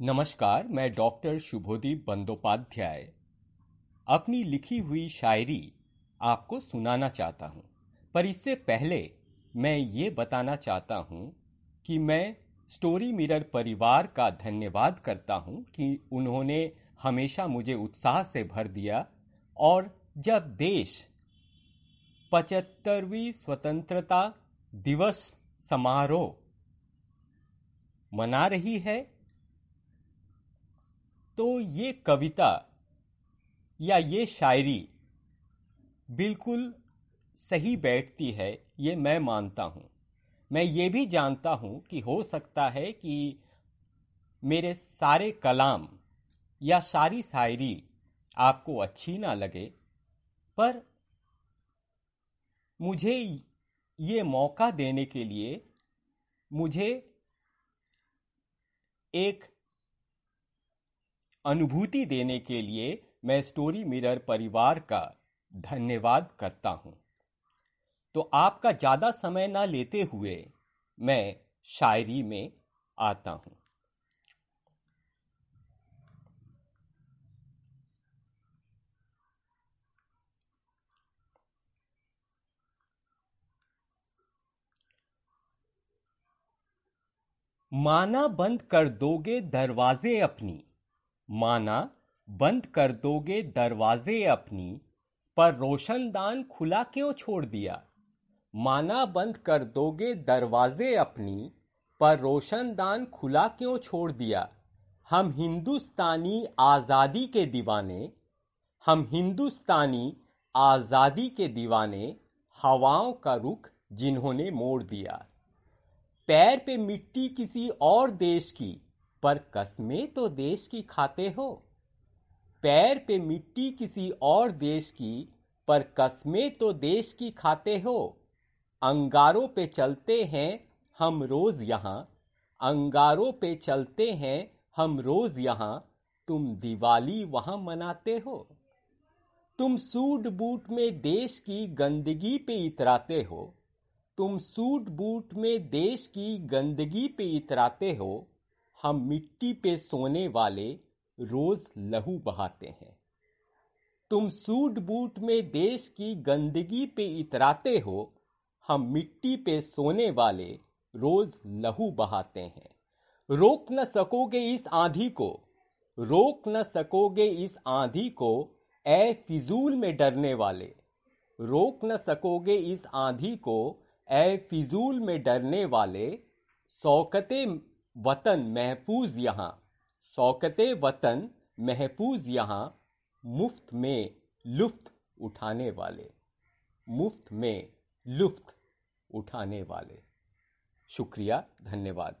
नमस्कार, मैं डॉक्टर शुभोदीप बंदोपाध्याय। अपनी लिखी हुई शायरी आपको सुनाना चाहता हूँ, पर इससे पहले मैं ये बताना चाहता हूँ कि मैं स्टोरी मिरर परिवार का धन्यवाद करता हूँ कि उन्होंने हमेशा मुझे उत्साह से भर दिया और जब देश पचहत्तरवीं स्वतंत्रता दिवस समारोह मना रही है तो ये कविता या ये शायरी बिल्कुल सही बैठती है, ये मैं मानता हूँ। मैं ये भी जानता हूँ कि हो सकता है कि मेरे सारे कलाम या सारी शायरी आपको अच्छी ना लगे, पर मुझे ये मौका देने के लिए मुझे एक अनुभूति देने के लिए मैं स्टोरी मिरर परिवार का धन्यवाद करता हूँ। तो आपका ज़्यादा समय ना लेते हुए मैं शायरी में आता हूँ। माना बंद कर दोगे दरवाजे अपनी। माना, बंद कर दोगे दरवाजे अपनी, पर रोशनदान खुला क्यों छोड़ दिया? माना, बंद कर दोगे दरवाजे अपनी, पर रोशनदान खुला क्यों छोड़ दिया? हम हिंदुस्तानी आज़ादी के दीवाने, हम हिंदुस्तानी आज़ादी के दीवाने हवाओं का रुख जिन्होंने मोड़ दिया। पैर पे मिट्टी किसी और देश की पर कसमें तो देश की खाते हो। पैर पे मिट्टी किसी और देश की, पर कसमें तो देश की खाते हो। अंगारों पे चलते हैं हम रोज यहाँ, अंगारों पे चलते हैं हम रोज यहाँ, तुम दिवाली वहाँ मनाते हो। तुम सूट बूट में देश की गंदगी पे इतराते हो। तुम सूट बूट में देश की गंदगी पे इतराते हो। हम मिट्टी पे सोने वाले रोज लहू बहाते हैं। तुम सूट बूट में देश की गंदगी पे इतराते हो, हम मिट्टी पे सोने वाले रोज लहू बहाते हैं। रोक न सकोगे इस आंधी को, रोक न सकोगे इस आंधी को ए फिजूल में डरने वाले। रोक न सकोगे इस आंधी को ए फिजूल में डरने वाले। सौकते वतन महफूज यहाँ। शौकत वतन महफूज यहाँ, मुफ़्त में लुफ्त उठाने वाले। मुफ़्त में लुफ्त उठाने वाले। शुक्रिया, धन्यवाद।